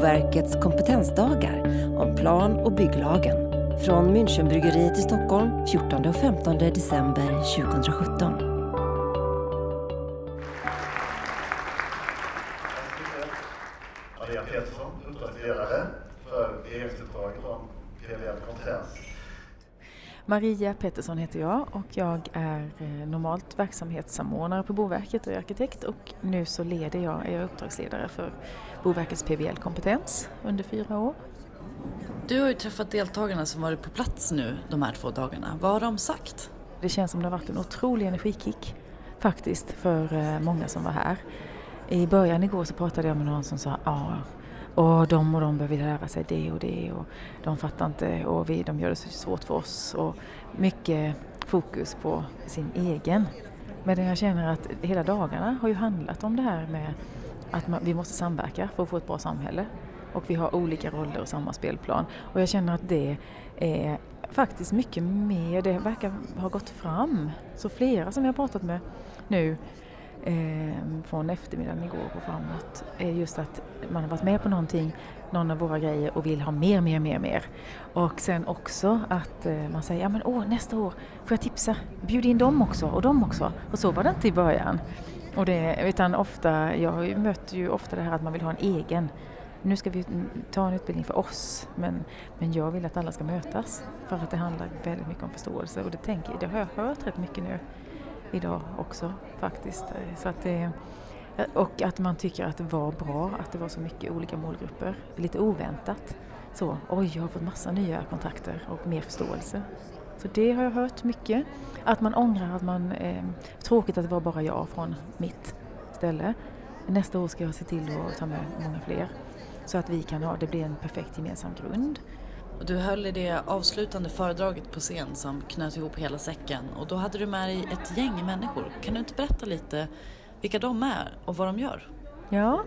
Boverkets kompetensdagar om plan och bygglagen från Münchenbryggeriet i Stockholm 14 och 15 december 2017. Maria Pettersson heter jag och jag är eh, normalt verksamhetssamordnare på Boverket och är arkitekt och nu så leder jag, är jag uppdragsledare för Boverkets PBL-kompetens under fyra år. Du har ju träffat deltagarna som varit på plats nu de här två dagarna. Vad har de sagt? Det känns som det har varit en otrolig energikick faktiskt för eh, många som var här. I början igår så pratade jag med någon som sa ja, och de och de behöver lära sig det och det och de fattar inte och vi, de gör det så svårt för oss och mycket fokus på sin egen. Men jag känner att hela dagarna har ju handlat om det här med att man, vi måste samverka för att få ett bra samhälle och vi har olika roller och samma spelplan och jag känner att det är faktiskt mycket mer, det verkar ha gått fram. Så flera som jag har pratat med nu eh, från eftermiddagen igår och framåt är just att man har varit med på någonting, någon av våra grejer och vill ha mer, mer, mer, mer. Och sen också att eh, man säger, ja men åh, nästa år får jag tipsa, bjud in dem också och dem också. Och så var det inte i början. Och det, utan ofta, jag möter ju ofta det här att man vill ha en egen nu ska vi ta en utbildning för oss men, men jag vill att alla ska mötas för att det handlar väldigt mycket om förståelse och det, tänker, det har jag hört rätt mycket nu idag också faktiskt. Så att det, och att man tycker att det var bra att det var så mycket olika målgrupper. Lite oväntat. Så, oj, jag har fått massa nya kontakter och mer förståelse. Så det har jag hört mycket. Att man ångrar att man... Eh, tråkigt att det var bara jag från mitt ställe. Nästa år ska jag se till att ta med många fler. Så att vi kan ha, det blir en perfekt gemensam grund. Du höll i det avslutande föredraget på scen som knöt ihop hela säcken och då hade du med dig ett gäng människor. Kan du inte berätta lite vilka de är och vad de gör? Ja,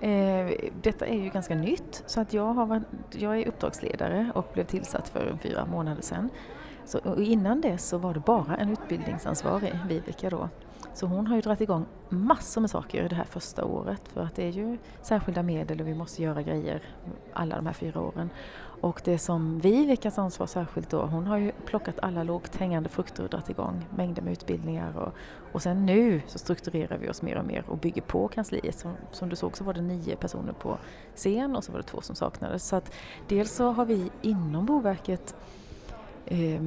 eh, detta är ju ganska nytt så att jag, har varit, jag är uppdragsledare och blev tillsatt för fyra månader sedan. Så, innan dess så var det bara en utbildningsansvarig, Viveka då, så hon har ju dragit igång massor med saker det här första året för att det är ju särskilda medel och vi måste göra grejer alla de här fyra åren. Och det som vi, Veckans ansvar särskilt då, hon har ju plockat alla lågt hängande frukter och dragit igång mängder med utbildningar och, och sen nu så strukturerar vi oss mer och mer och bygger på kansliet. Som, som du såg så var det nio personer på scen och så var det två som saknades. Så att dels så har vi inom Boverket eh,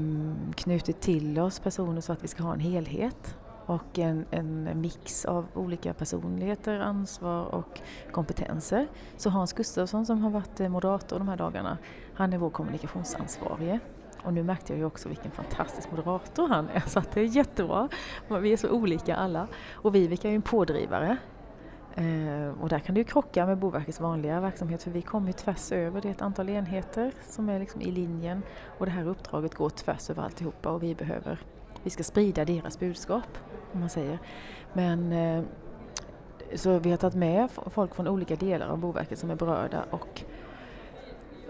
knutit till oss personer så att vi ska ha en helhet och en, en mix av olika personligheter, ansvar och kompetenser. Så Hans Gustafsson som har varit moderator de här dagarna, han är vår kommunikationsansvarige. Och nu märkte jag ju också vilken fantastisk moderator han är, så att det är jättebra. Vi är så olika alla. Och Viveka är ju en pådrivare. Eh, och där kan det ju krocka med Boverkets vanliga verksamhet för vi kommer ju tvärs över. Det är ett antal enheter som är liksom i linjen och det här uppdraget går tvärs över alltihopa och vi behöver, vi ska sprida deras budskap om man säger. Men eh, så vi har tagit med folk från olika delar av Boverket som är berörda och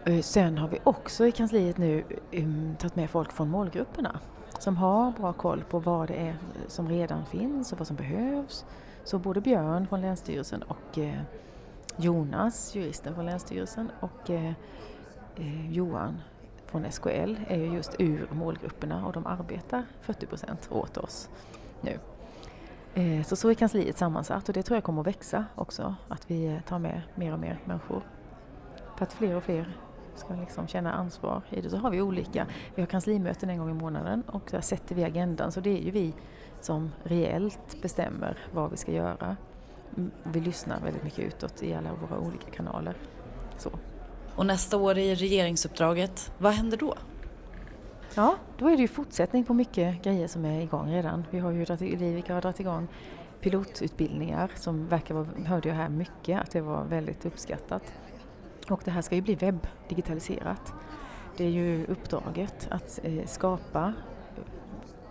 eh, sen har vi också i kansliet nu um, tagit med folk från målgrupperna som har bra koll på vad det är som redan finns och vad som behövs. Så både Björn från Länsstyrelsen och eh, Jonas, juristen från Länsstyrelsen och Johan från SKL är ju just ur målgrupperna och de arbetar 40 procent åt oss nu. Eh, så så är kansliet sammansatt och det tror jag kommer att växa också, att vi tar med mer och mer människor. För att fler och fler ska liksom känna ansvar i det. Så har vi olika, vi har kanslimöten en gång i månaden och där sätter vi agendan. Så det är ju vi som reellt bestämmer vad vi ska göra. Mm, vi lyssnar väldigt mycket utåt i alla våra olika kanaler. Så. Och nästa år i regeringsuppdraget, vad händer då? Ja, då är det ju fortsättning på mycket grejer som är igång redan. Vi har ju dragit, Livika har dragit igång pilotutbildningar som verkar vara, hörde jag här mycket, att det var väldigt uppskattat. Och det här ska ju bli webbdigitaliserat. Det är ju uppdraget att eh, skapa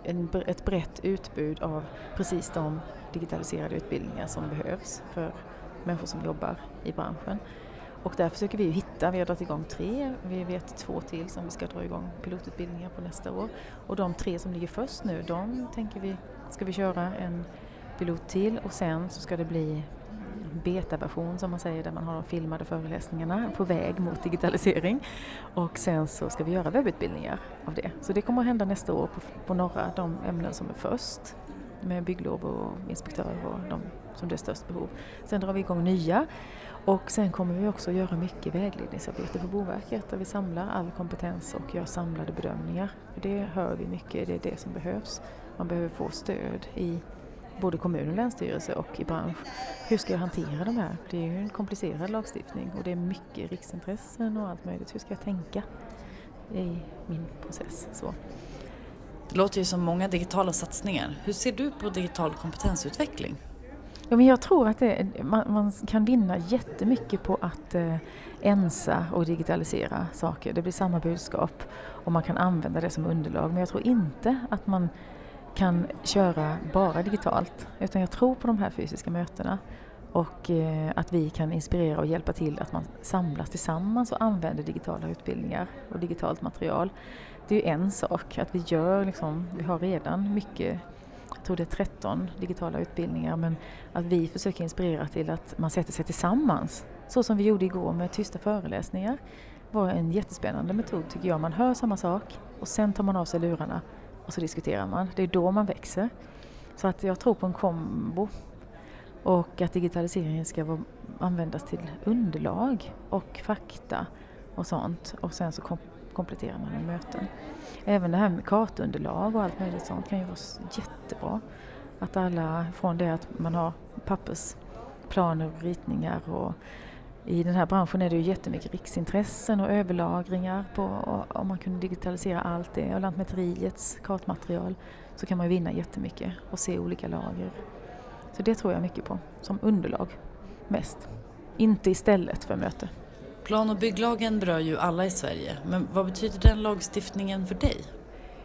en, ett brett utbud av precis de digitaliserade utbildningar som behövs för människor som jobbar i branschen. Och där försöker vi hitta, vi har dragit igång tre, vi vet två till som vi ska dra igång pilotutbildningar på nästa år. Och de tre som ligger först nu, de tänker vi, ska vi köra en pilot till och sen så ska det bli betaversion som man säger där man har de filmade föreläsningarna på väg mot digitalisering. Och sen så ska vi göra webbutbildningar av det. Så det kommer att hända nästa år på, på några de ämnen som är först med bygglov och inspektörer och de som det är störst behov. Sen drar vi igång nya och sen kommer vi också göra mycket vägledningsarbete på Boverket där vi samlar all kompetens och gör samlade bedömningar. För det hör vi mycket, det är det som behövs. Man behöver få stöd i både kommun och länsstyrelse och i bransch. Hur ska jag hantera de här? Det är ju en komplicerad lagstiftning och det är mycket riksintressen och allt möjligt. Hur ska jag tänka i min process? Så. Det låter ju som många digitala satsningar. Hur ser du på digital kompetensutveckling? Ja, men jag tror att det, man, man, kan vinna jättemycket på att eh, ensa och digitalisera saker. Det blir samma budskap och man kan använda det som underlag. Men jag tror inte att man kan köra bara digitalt. Utan jag tror på de här fysiska mötena och eh, att vi kan inspirera och hjälpa till att man samlas tillsammans och använder digitala utbildningar och digitalt material. Det är ju en sak att vi gör liksom, vi har redan mycket jag tror det är 13 digitala utbildningar, men att vi försöker inspirera till att man sätter sig tillsammans. Så som vi gjorde igår med tysta föreläsningar var en jättespännande metod tycker jag. Man hör samma sak och sen tar man av sig lurarna och så diskuterar man. Det är då man växer. Så att jag tror på en kombo och att digitaliseringen ska användas till underlag och fakta och sånt och sen så kom, kompletterar man med möten. Även det här med kartunderlag och allt möjligt sånt kan ju vara jättebra. Att alla, från det att man har pappersplaner och ritningar och i den här branschen är det ju jättemycket riksintressen och överlagringar på, och om man kunde digitalisera allt det och Lantmäteriets kartmaterial så kan man vinna jättemycket och se olika lager. Så det tror jag mycket på, som underlag mest. Inte istället för möte. Plan och bygglagen berör ju alla i Sverige, men vad betyder den lagstiftningen för dig?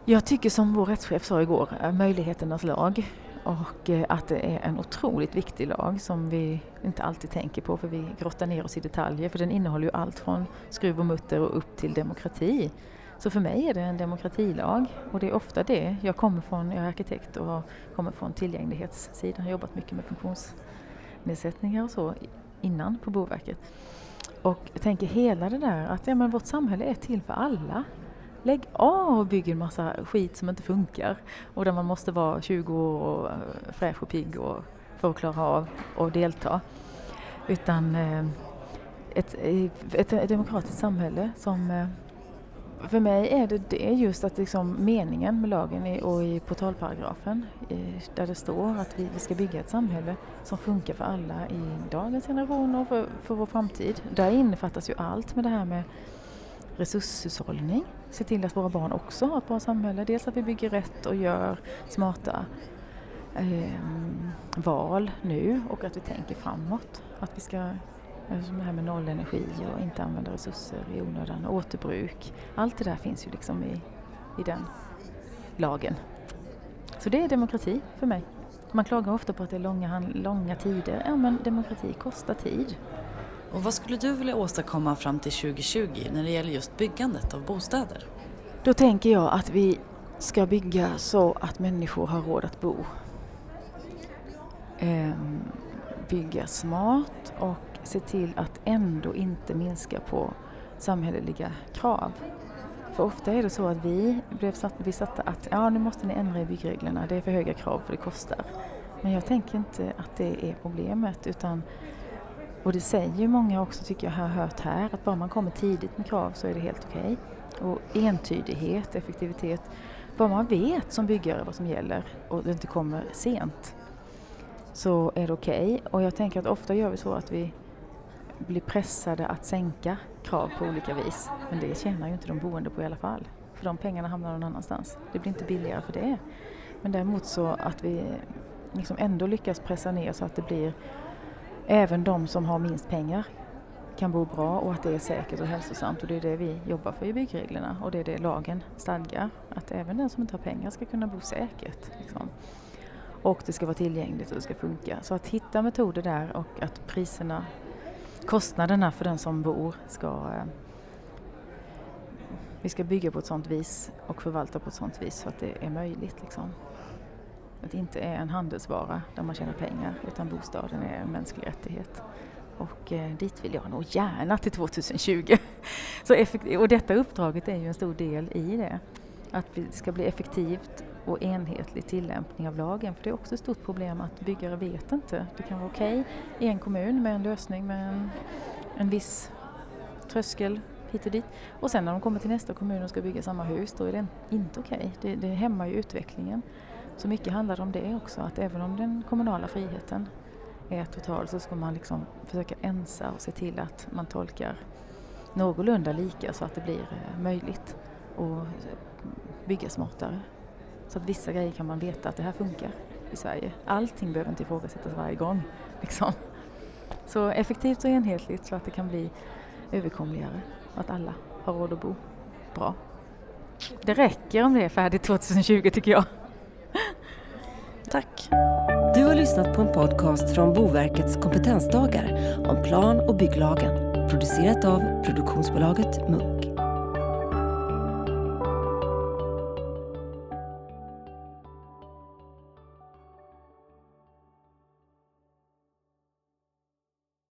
Jag tycker som vår rättschef sa igår, eh, möjligheternas lag och eh, att det är en otroligt viktig lag som vi inte alltid tänker på för vi grottar ner oss i detaljer för den innehåller ju allt från skruv och mutter och upp till demokrati. Så för mig är det en demokratilag och det är ofta det. Jag kommer från, jag är arkitekt och kommer från tillgänglighetssidan, har jobbat mycket med funktionsnedsättningar och så innan på Boverket. Och jag tänker hela det där att ja, men vårt samhälle är till för alla. Lägg av och bygg en massa skit som inte funkar och där man måste vara 20 år och eh, fräsch och pigg och för att klara av och delta. Utan eh, ett, eh, ett, ett demokratiskt samhälle som för mig är det, det just att liksom meningen med lagen och i portalparagrafen där det står att vi, vi ska bygga ett samhälle som funkar för alla i dagens generation och för, för vår framtid. Där innefattas ju allt med det här med resurshushållning, se till att våra barn också har ett bra samhälle. Dels att vi bygger rätt och gör smarta eh, val nu och att vi tänker framåt. Att vi ska som det här med nollenergi och inte använda resurser i onödan, återbruk. Allt det där finns ju liksom i, i den lagen. Så det är demokrati för mig. Man klagar ofta på att det är långa, långa tider. Ja, men demokrati kostar tid. Och vad skulle du vilja åstadkomma fram till 2020 när det gäller just byggandet av bostäder? Då tänker jag att vi ska bygga så att människor har råd att bo. Ehm, bygga smart och se till att ändå inte minska på samhälleliga krav. För ofta är det så att vi blev satt, vi satta att ja, nu måste ni ändra i byggreglerna, det är för höga krav för det kostar. Men jag tänker inte att det är problemet utan och det säger ju många också tycker jag har hört här att bara man kommer tidigt med krav så är det helt okej. Okay. Och entydighet, effektivitet, bara man vet som byggare vad som gäller och det inte kommer sent så är det okej. Okay. Och jag tänker att ofta gör vi så att vi blir pressade att sänka krav på olika vis. Men det tjänar ju inte de boende på i alla fall. För de pengarna hamnar någon annanstans. Det blir inte billigare för det. Men däremot så att vi liksom ändå lyckas pressa ner så att det blir även de som har minst pengar kan bo bra och att det är säkert och hälsosamt och det är det vi jobbar för i byggreglerna och det är det lagen stadgar. Att även den som inte har pengar ska kunna bo säkert. Liksom. Och det ska vara tillgängligt och det ska funka. Så att hitta metoder där och att priserna kostnaderna för den som bor ska eh, vi ska bygga på ett sånt vis och förvalta på ett sånt vis så att det är möjligt. Liksom. att det inte är en handelsvara där man tjänar pengar utan bostaden är en mänsklig rättighet. Och eh, dit vill jag nog gärna till 2020. Så och detta uppdraget är ju en stor del i det. Att det ska bli effektivt och enhetlig tillämpning av lagen. För det är också ett stort problem att byggare vet inte. Det kan vara okej okay i en kommun med en lösning med en, en viss tröskel hit och dit. Och sen när de kommer till nästa kommun och ska bygga samma hus, då är det inte okej. Okay. Det, det hämmar ju utvecklingen. Så mycket handlar om det också, att även om den kommunala friheten är total så ska man liksom försöka ensa och se till att man tolkar någorlunda lika så att det blir eh, möjligt att bygga smartare. Så att vissa grejer kan man veta att det här funkar i Sverige. Allting behöver inte ifrågasättas varje gång. Liksom. Så effektivt och enhetligt så att det kan bli överkomligare och att alla har råd att bo bra. Det räcker om det är färdigt 2020 tycker jag. Tack. Du har lyssnat på en podcast från Boverkets kompetensdagar om plan och bygglagen. Producerat av produktionsbolaget Munk.